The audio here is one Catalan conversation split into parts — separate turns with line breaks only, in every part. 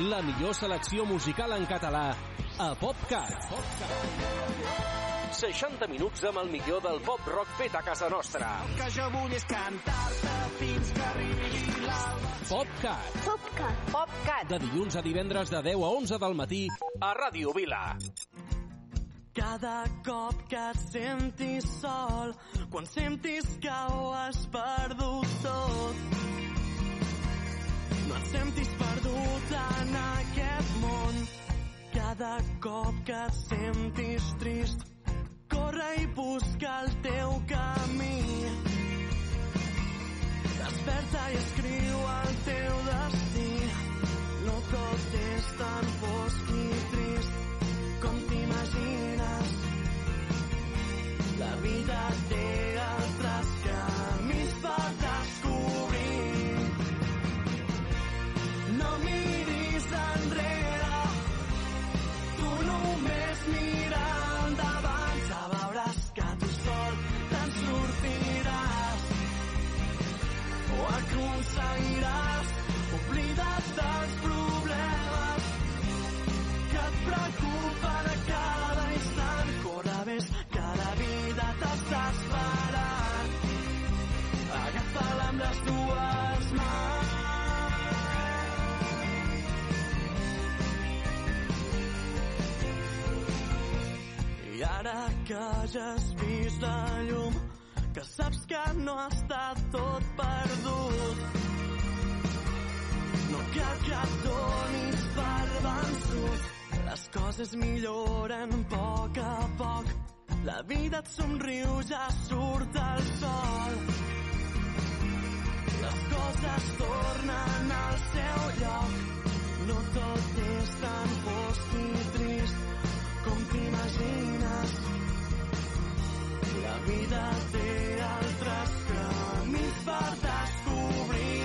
La millor selecció musical en català a PopCat. 60 minuts amb el millor del pop rock fet a casa nostra.
El que jo vull és cantar-te fins que arribi l'alba.
PopCat.
PopCat. PopCat.
De dilluns a divendres de 10 a 11 del matí a Ràdio Vila.
Cada cop que et sentis sol, quan sentis que ho has perdut tot, no et sentis perdut en aquest món. Cada cop que et sentis trist, corre i busca el teu camí. Desperta i escriu el teu destí. No tot és tan fosc i trist com t'imagines. La vida té altres camins per descobrir. Aconseguiràs oblida't dels problemes Ara que ja has vist la llum, que saps que no està tot perdut, no cal que et donis per vençut. Les coses milloren a poc a poc. La vida et somriu, ja surt el sol. Les coses tornen al seu lloc. No tot és tan fosc i trist com t'imagines. La vida té altres camins per descobrir.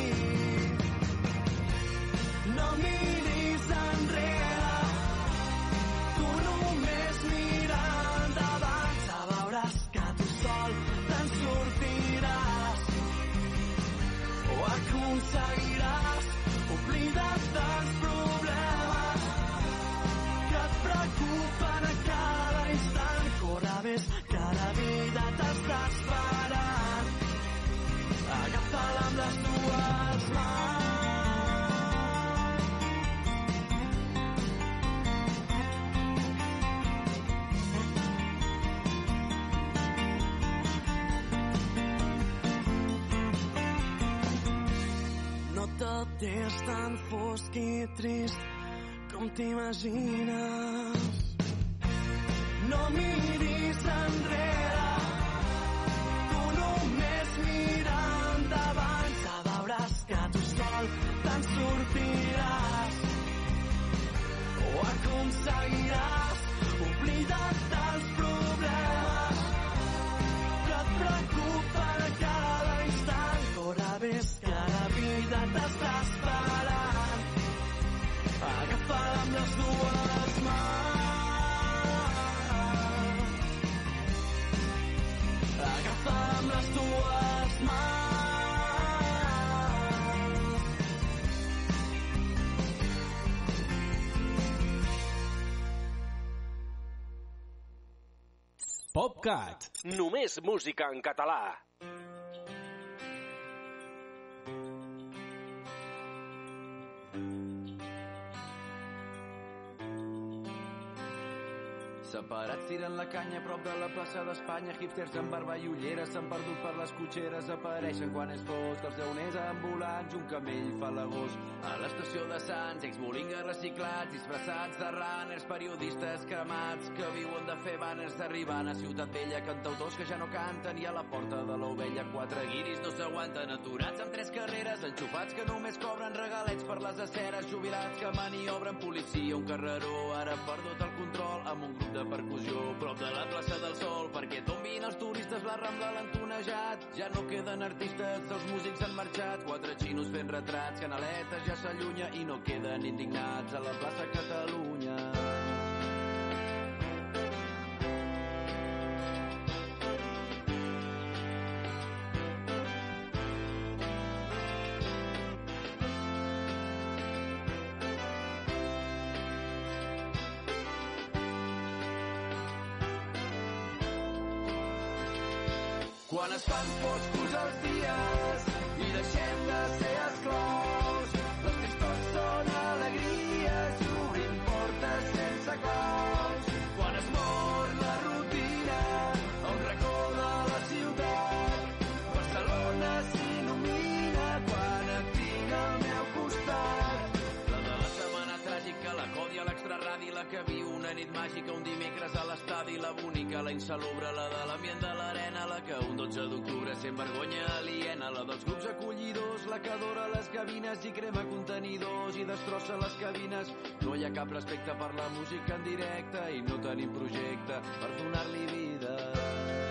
Tot és tan fosc i trist com t'imagines. No miris enrere, tu només mira endavant, que tu sol te'n sortiràs. O aconseguiràs oblida't dels problemes. Que et preocupen cada
Només música en català.
Separats tiren la canya prop de la plaça d'Espanya, hipsters amb barba i ulleres s'han perdut per les cotxeres, apareixen quan és fosc, els llauners ambulants, un camell fa l'agost. A l'estació de Sants, exbolingues reciclats, disfressats de runners, periodistes cremats, que viuen de fer banners arribant a Ciutat Vella, cantautors que ja no canten i a la porta de l'ovella. Quatre guiris no s'aguanten, aturats amb tres carreres, enxufats que només cobren regalets per les aceres, jubilats que maniobren policia, un carreró ara perdut el control amb un grup de percussió prop de la plaça del Sol perquè tombin els turistes la Rambla l'han tunejat ja no queden artistes, els músics han marxat. Quatre xinos fent retrats, canaletes ja s'allunya i no queden indignats a la plaça Catalunya Quan es fan foscos els dies i deixem de ser esclaus, les tristors són alegries i obrim portes sense claus. Quan es mor la rutina un racó de la ciutat, Barcelona s'il·lumina quan et tinc al meu costat. La de la setmana tràgica, la còdia, l'extraradi, la que viu una nit màgica, un dimecres a l'estadi, la bonica, la insalubre, la de l'ambient de l'arena, la que un 12 d'octubre sent vergonya aliena, la dels grups acollidors, la que adora les gavines i crema contenidors i destrossa les cabines. No hi ha cap respecte per la música en directe i no tenim projecte per donar-li vida.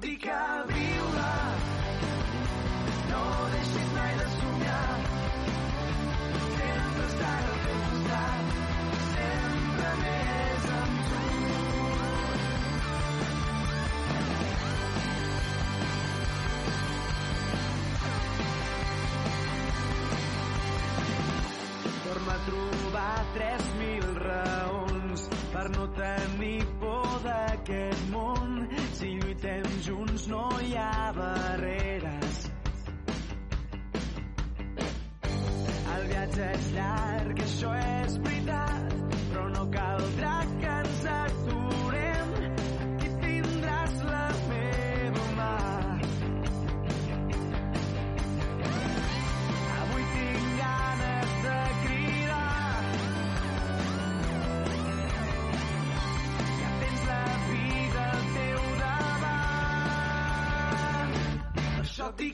Dic a viure, no deixis mai de somiar. Sempre estar al teu costat, sempre més amb tu. Torna a trobar 3.000 raons per no tenir no hi ha barreres. El viatge és llarg, això és veritat,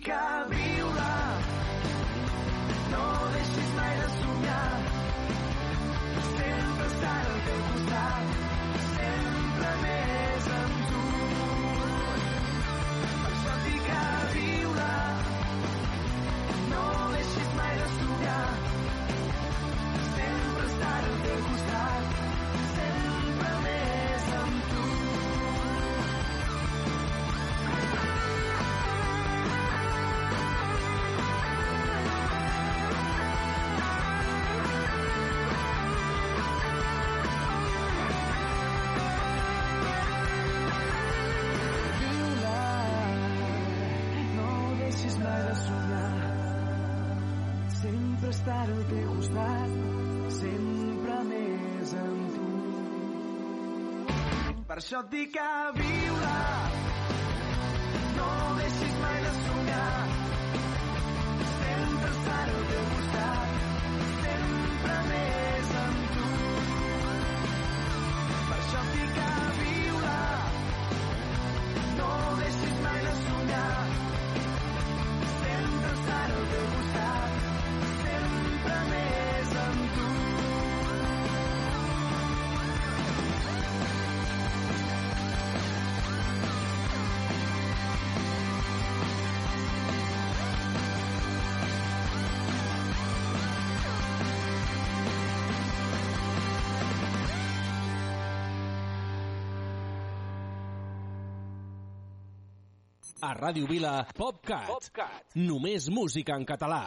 Per estar al teu costat, sempre més amb tu. Per això et dic a viure, no deixis mai de somiar. Sempre estar al teu costat, sempre més amb tu. Per això et dic a viure, no deixis mai de somiar. Sempre estar al teu costat,
Ràdio Vila, PopCat. PopCat. Només música en català.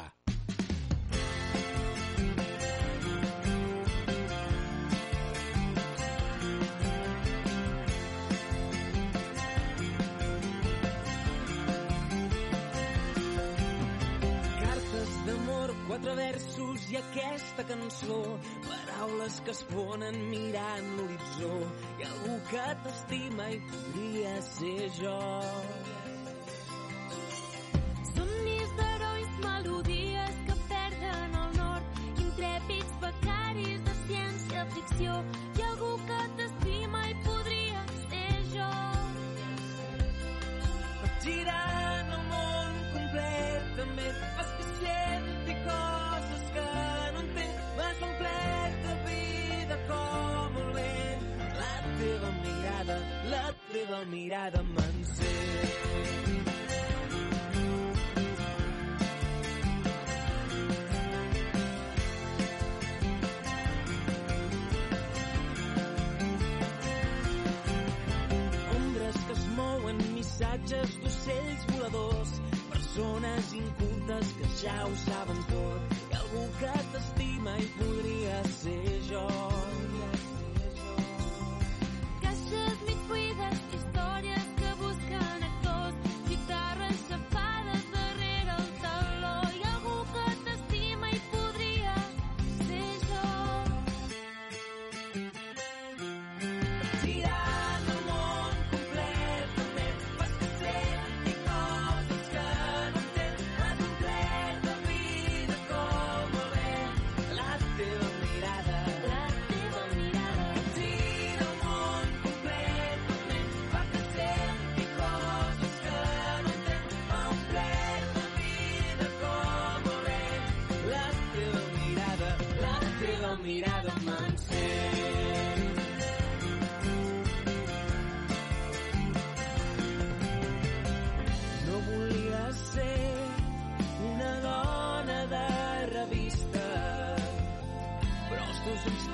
quatre versos i aquesta cançó paraules que es ponen mirant l'horitzó
hi ha algú que t'estima i podria ser jo
passió i algú que t'estima i podria ser jo.
Vas
girant el món completament, vas creixent i coses que no entenc, m'has omplert de vida com un vent. La teva mirada,
la teva mirada
m'encén. Jauh.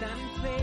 tan
feo.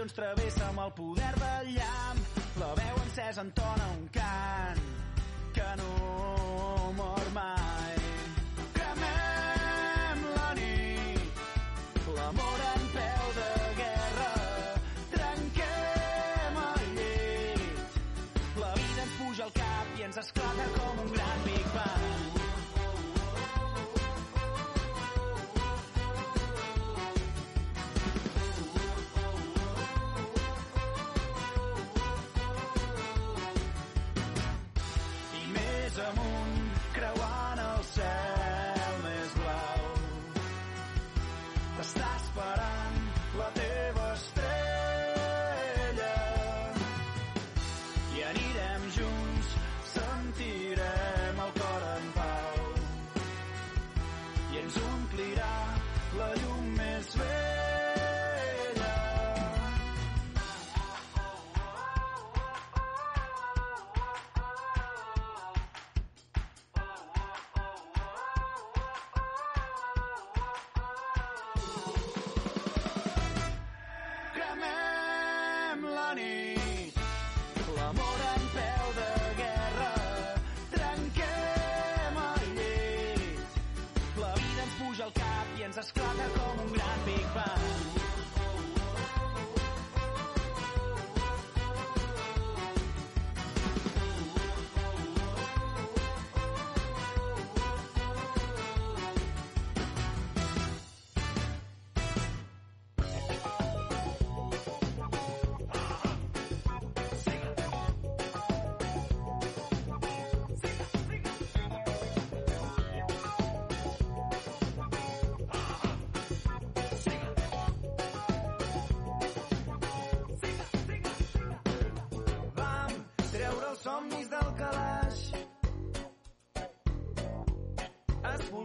passions travessa amb el poder del llamp. La veu encesa entona un cap ens omplirà la
llum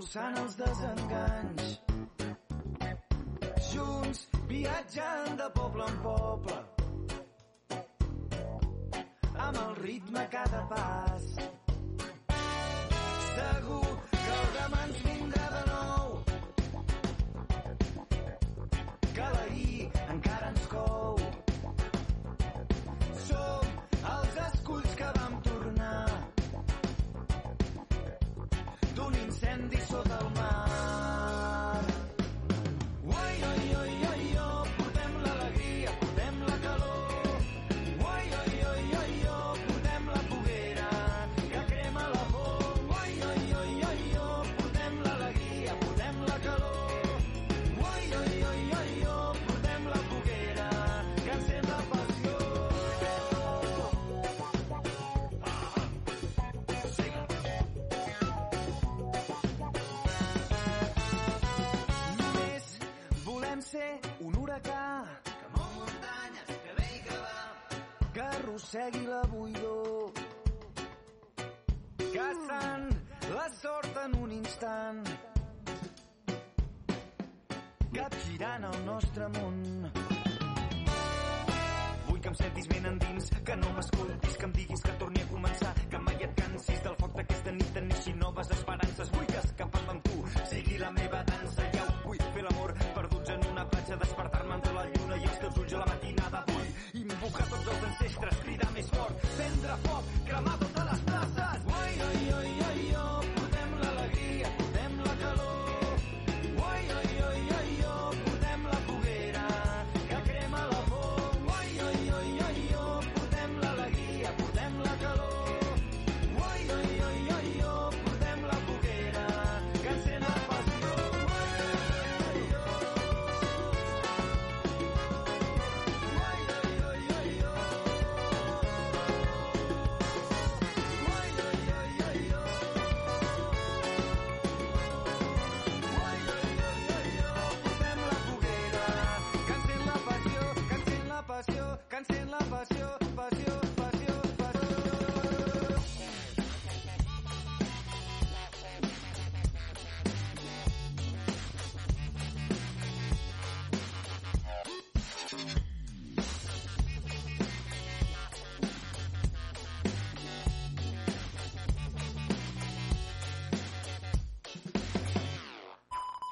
expulsant els desenganys. Junts viatjant de poble en poble. Amb el ritme cada pas arrossegui la buidor, caçant la sort en un instant, capgirant el nostre món. Vull que em sentis ben endins, que no m'escoltis,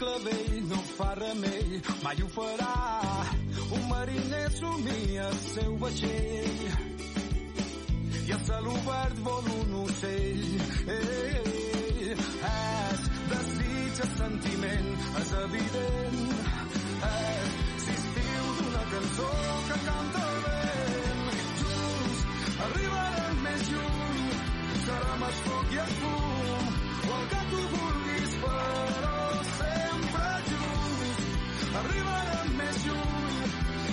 Clavell no fa remei, mai ho farà. Un mariner somia el seu vaixell. I a cel obert vol un ocell. Ei, és desig, és sentiment, és evident. És l'estiu d'una cançó que canta el vent. Junts arribarem més lluny, serem el foc i el fum, o el que tu vulguis, però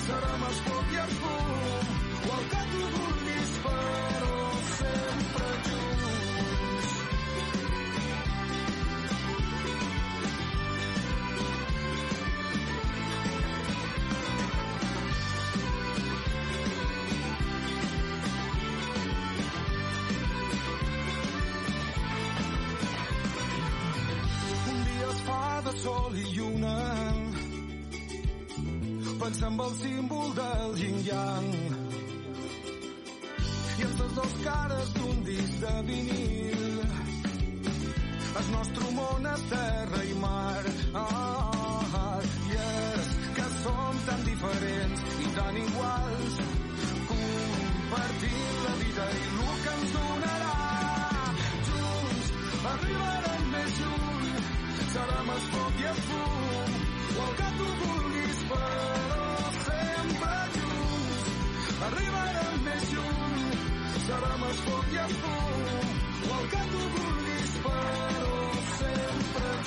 el foc i el pensa en el símbol del yin-yang i en les dues cares d'un disc de vinil. El nostre món és terra i mar. Ah, i és que som tan diferents i tan iguals. Compartint la vida i el que ens donarà. Junts arribarem més lluny. Serem el foc i el fum o el que tu vulguis banyuls arribaran més lluny. Serà més foc i a fum, o el que tu vulguis, però sempre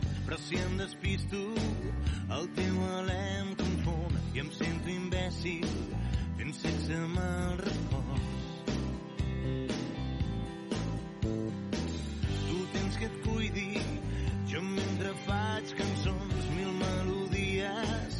prop, però si em despisto, el teu alè em confon i em sento imbècil fent amb el repòs. Tu tens que et cuidi, jo mentre faig cançons, mil melodies,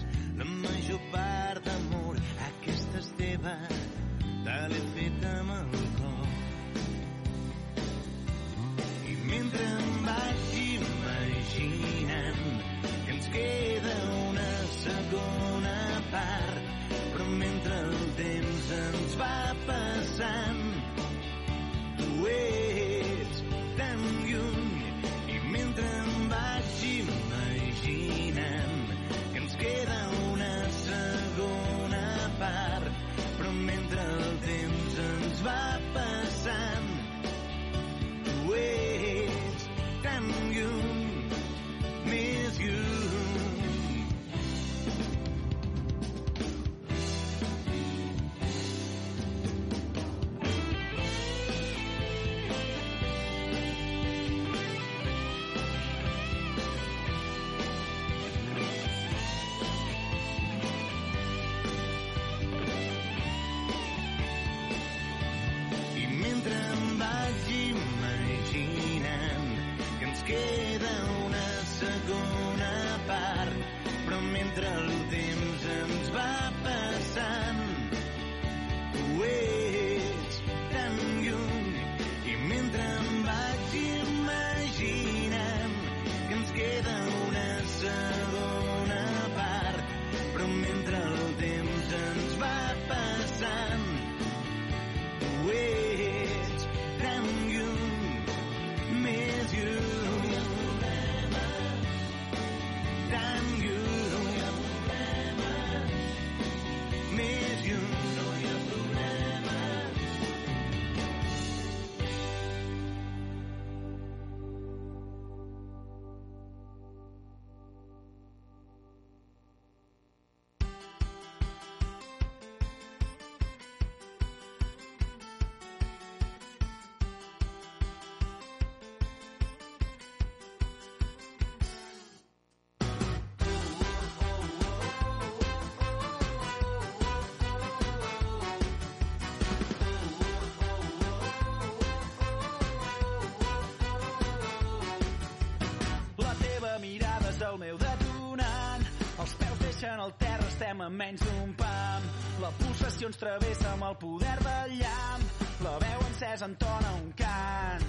menys d'un pam. La pulsació ens travessa amb el poder del llamp. La veu encesa entona un cant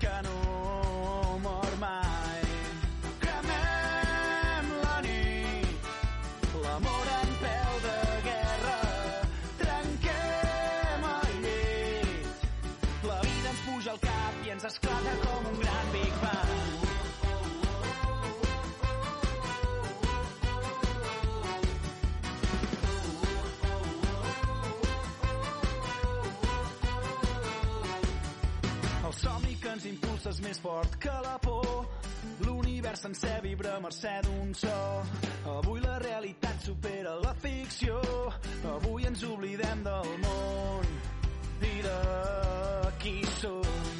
que no impulsa és més fort que la por. L'univers sencer vibra a mercè d'un so. Avui la realitat supera la ficció. Avui ens oblidem del món i de qui som.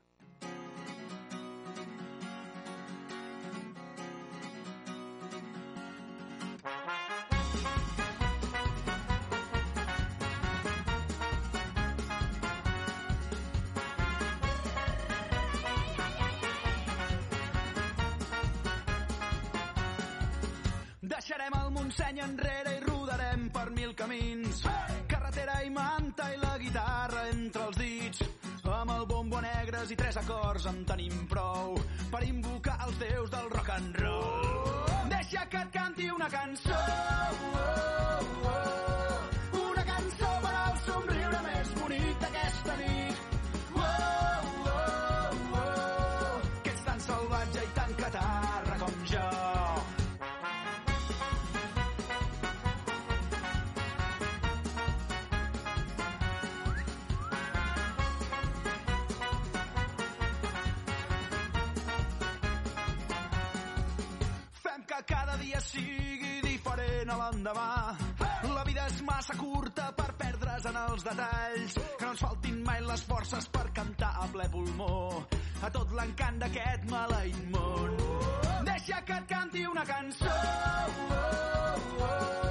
una cançó. dia sigui diferent a l'endemà. La vida és massa curta per perdre's en els detalls, que no ens faltin mai les forces per cantar a ple pulmó a tot l'encant d'aquest maleït món. Deixa que et canti una cançó. Oh, oh, oh.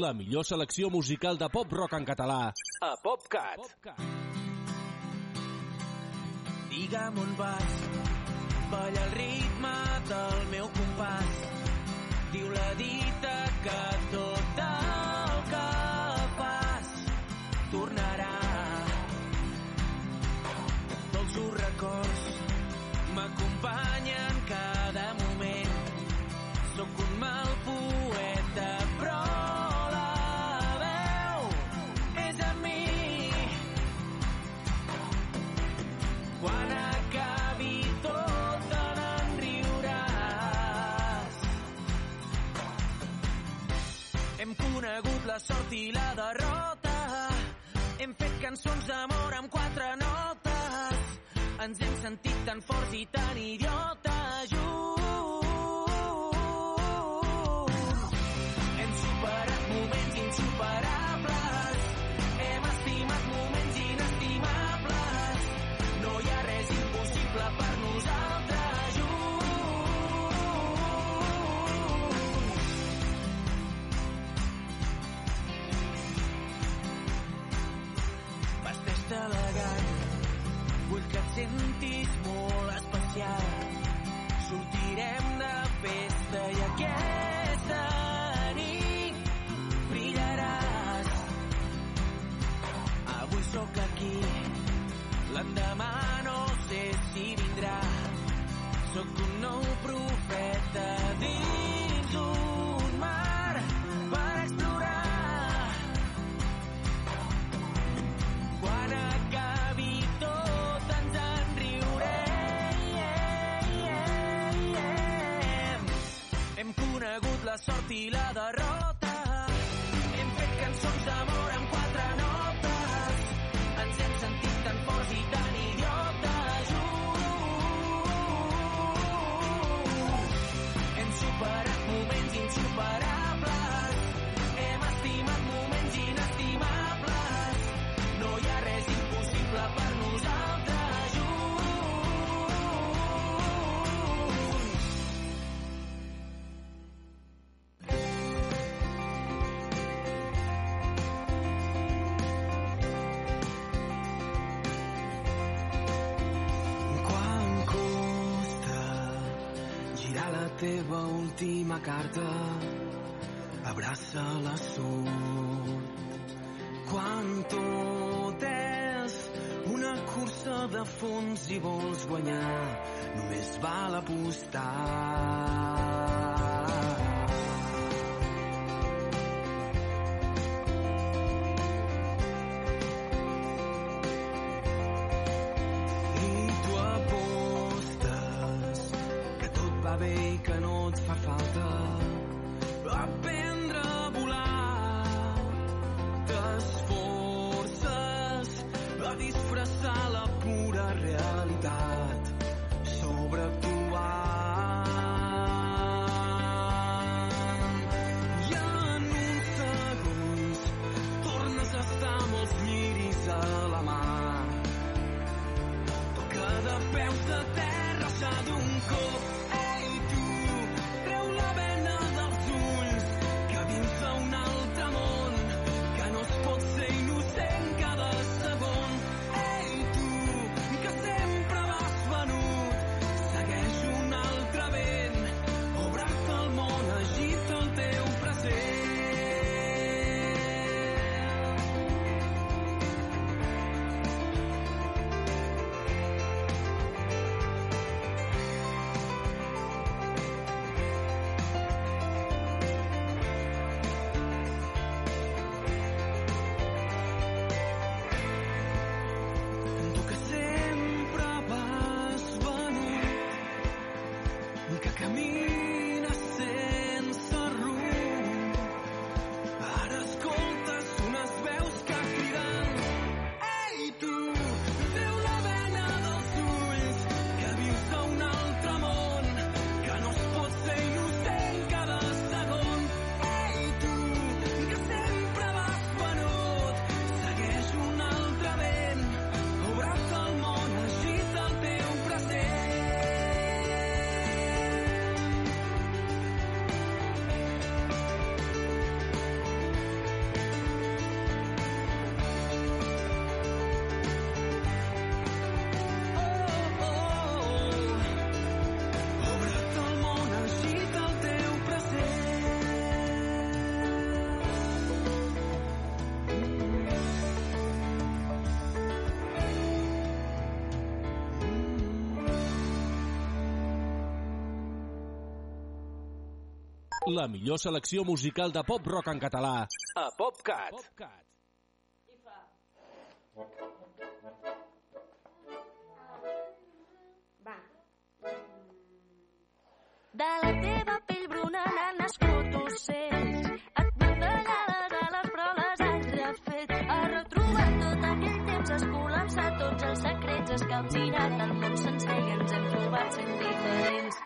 la millor selecció musical de pop-rock en català a PopCat. PopCat.
Digue'm on vas, balla el ritme del meu compàs. Diu la dita que tot el que fas tornarà la sort i la derrota. Hem fet cançons d'amor amb quatre notes. Ens hem sentit tan forts i tan idiotes junts. sentit molt especial. Sortirem de festa i aquest
teva última carta. Abraça la sort quan tot és una cursa de fons i vols guanyar només val apostar. La
millor selecció musical de pop-rock en català a PopCat. PopCat. Va.
De la teva pell bruna n'han nascut ocells. Et van tallar les ales però les has refet. Ha retrobat tot aquell temps, has col·lapsat tots els secrets, has calcinat el món sencer i ens hem trobat sent diferents.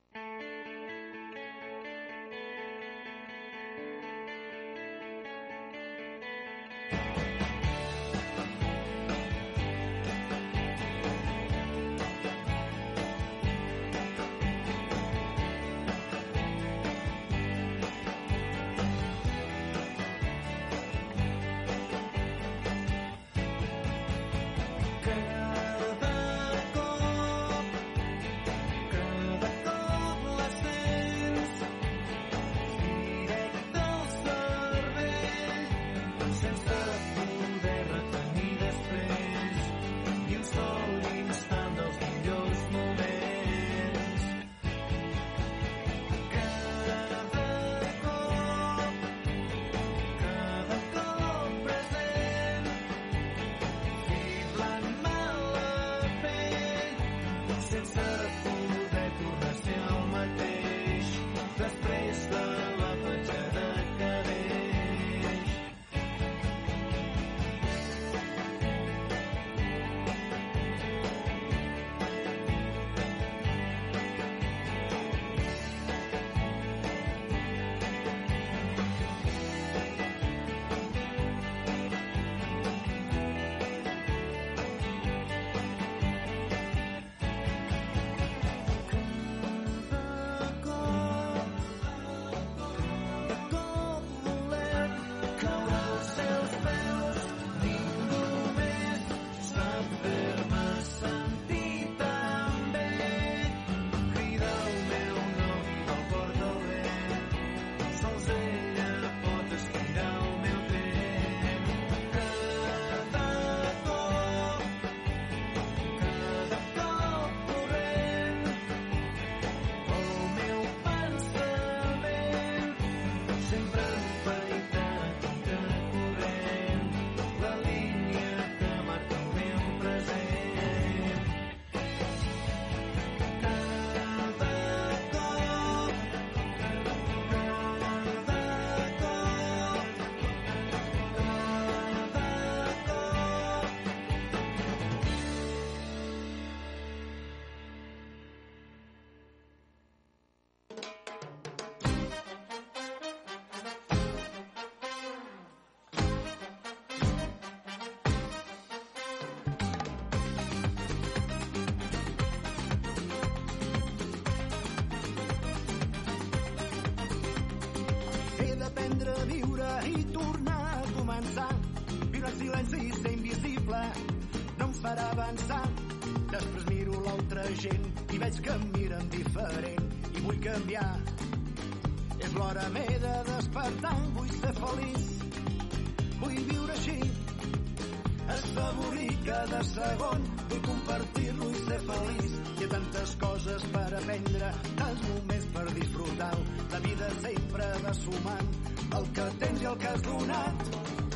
per avançar. Després miro l'altra gent i veig que em miren diferent i vull canviar. És l'hora m'he de despertar, vull ser feliç, vull viure així. Esfavorir cada segon, vull compartir-lo i ser feliç. Hi ha tantes coses per aprendre, tants moments per disfrutar. La vida sempre va sumant el que tens i el que has donat.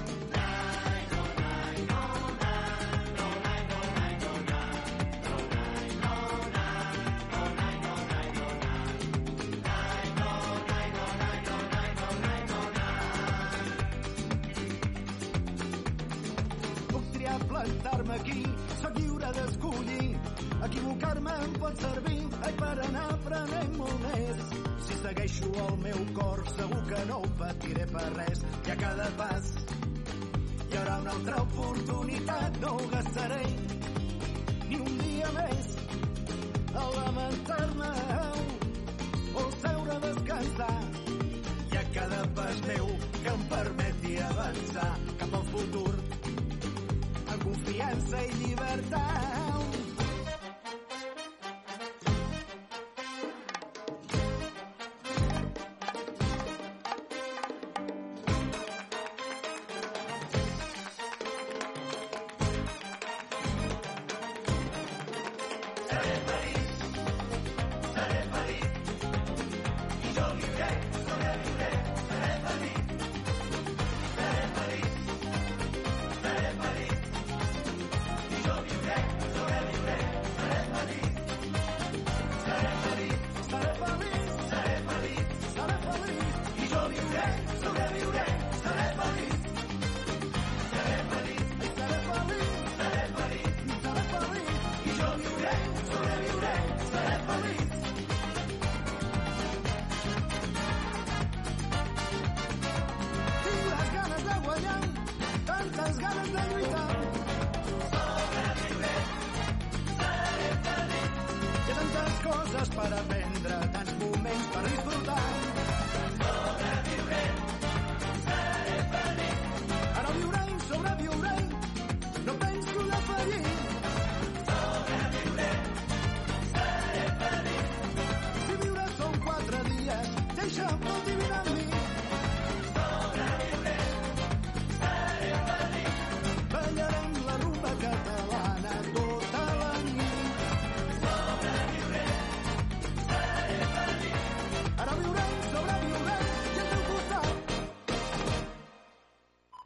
coses per aprendre, tants moments per disfrutar.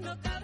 no cabe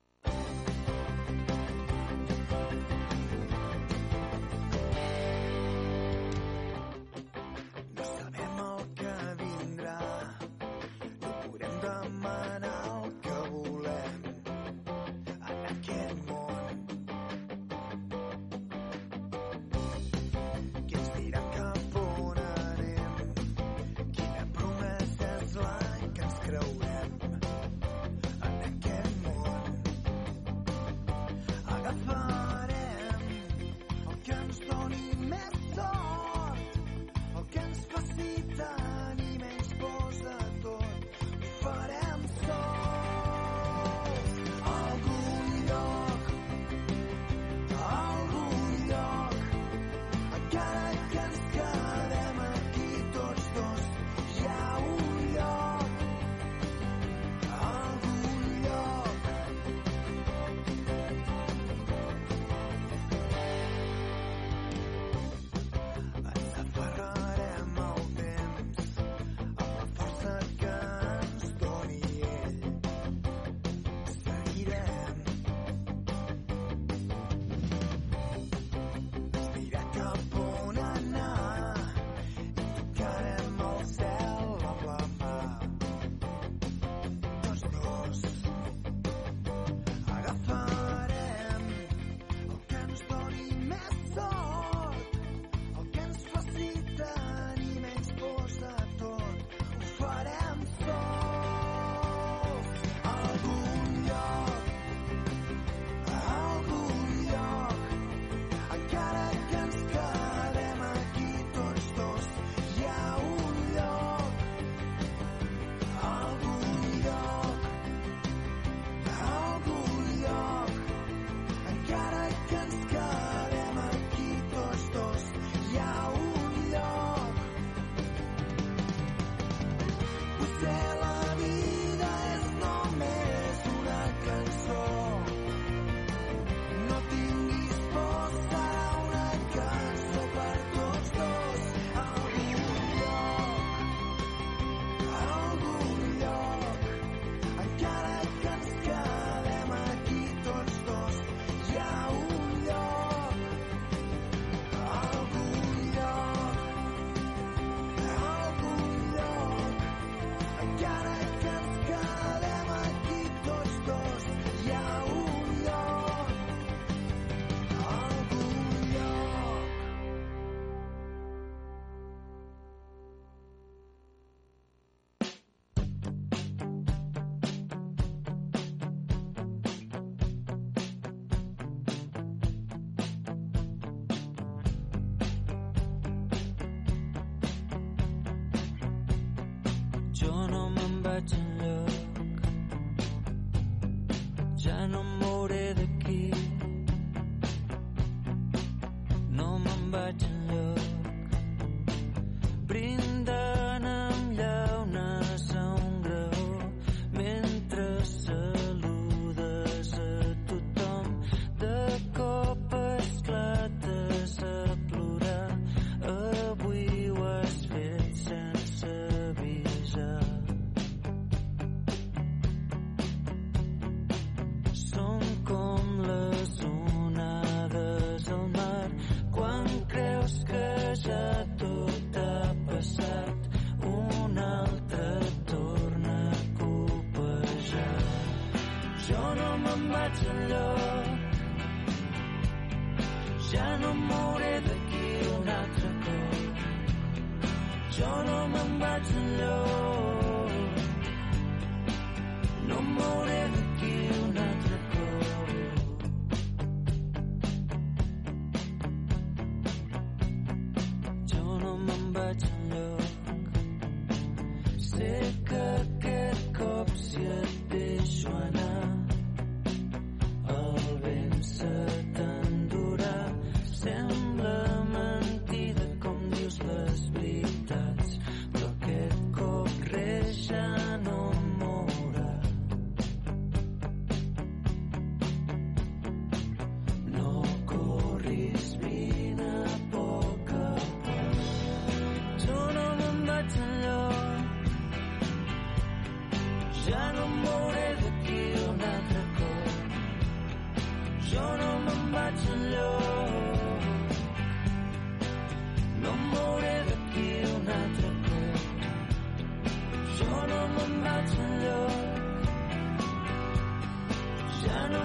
brindis.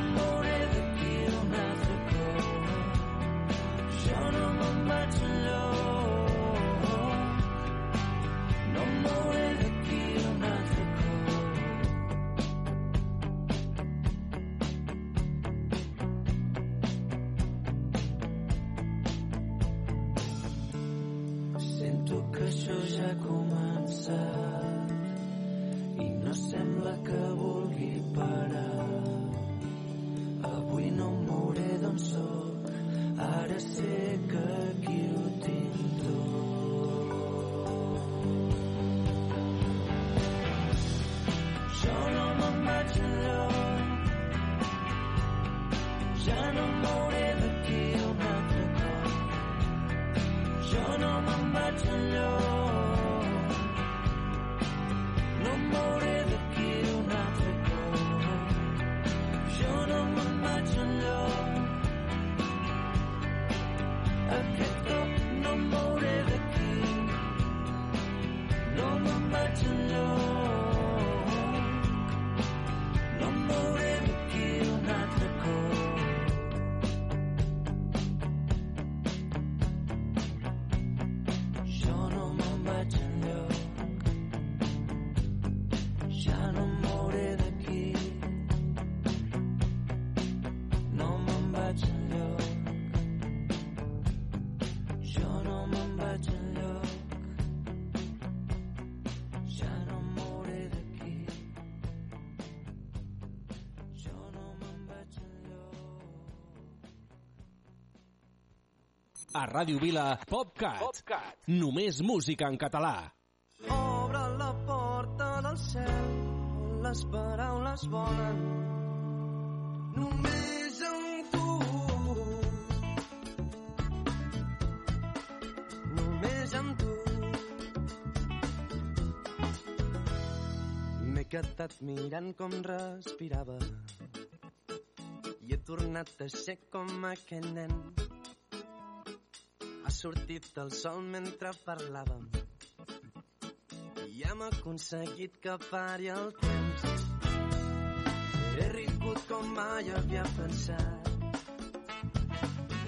more. a
Ràdio Vila, PopCat. PopCat. Només música en català.
Obre la porta del cel on les paraules volen. Només amb tu. Només amb tu. M'he quedat mirant com respirava i he tornat a ser com aquell nen ha sortit el sol mentre parlàvem i hem aconseguit que pari el temps. He rigut com mai havia pensat.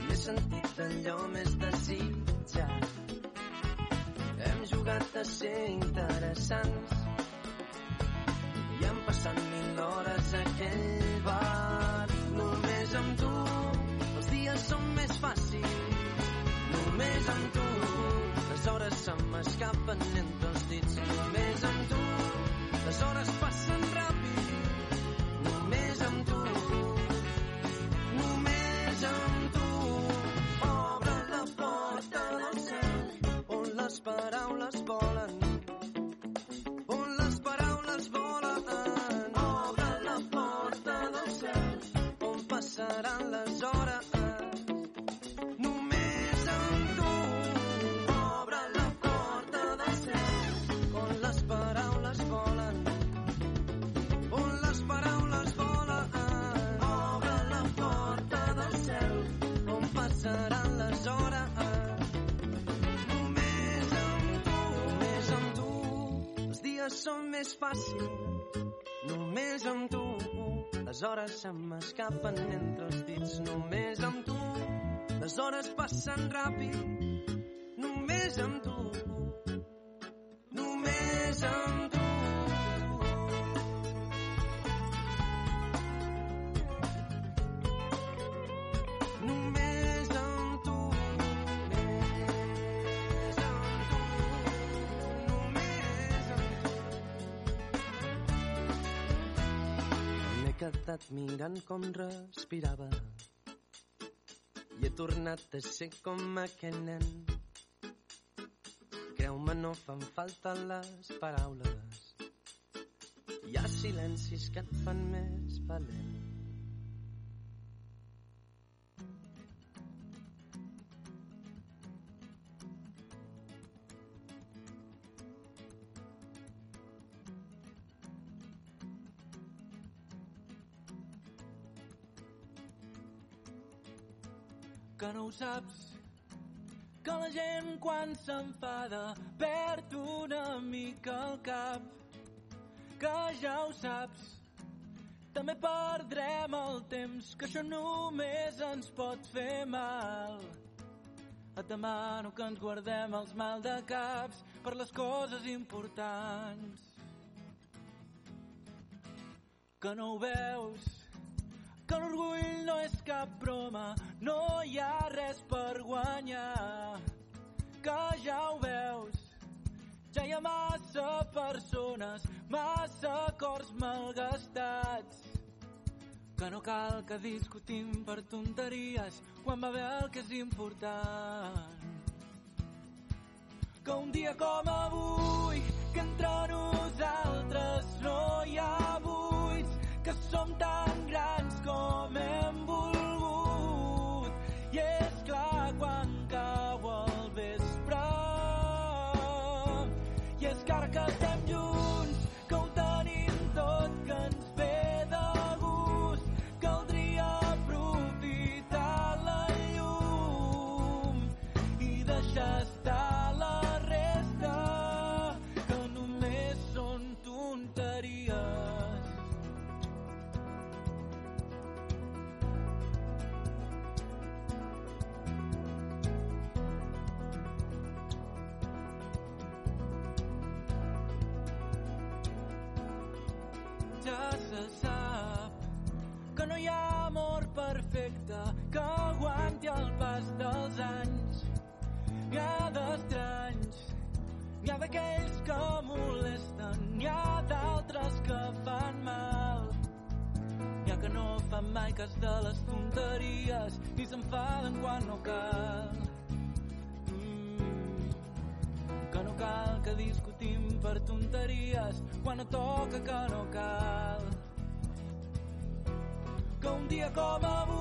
M'he sentit allò més desitjat. Hem jugat a ser interessants i han passat mil hores a aquell bar. Només amb tu els dies són més fàcils amb tu. Les hores se m'escapen entre els dits, només amb tu. Les hores passen ràpid, només amb tu. Només amb tu. Obre la porta del cel on l'esperança fàcils només amb tu. Les hores se m'escapen entre els dits només amb tu. Les hores passen ràpid només amb tu. Mirant com respirava i he tornat a ser com aquell nen. Creu-me, no fan falta les paraules. Hi ha silencis que et fan més valent.
Saps que la gent quan s'enfada perd una mica el cap? Que ja ho saps també perdrem el temps que això només ens pot fer mal. Et demano que ens guardem els mal de caps per les coses importants. Que no ho veus que l'orgull no és cap broma, no hi ha res per guanyar. Que ja ho veus, ja hi ha massa persones, massa cors malgastats. Que no cal que discutim per tonteries quan va bé el que és important. Que un dia com avui, que entre nosaltres I és cas de les tonteries ni s'enfaden quan no cal. Mm, que no cal que discutim per tonteries quan no toca que no cal que un dia com avui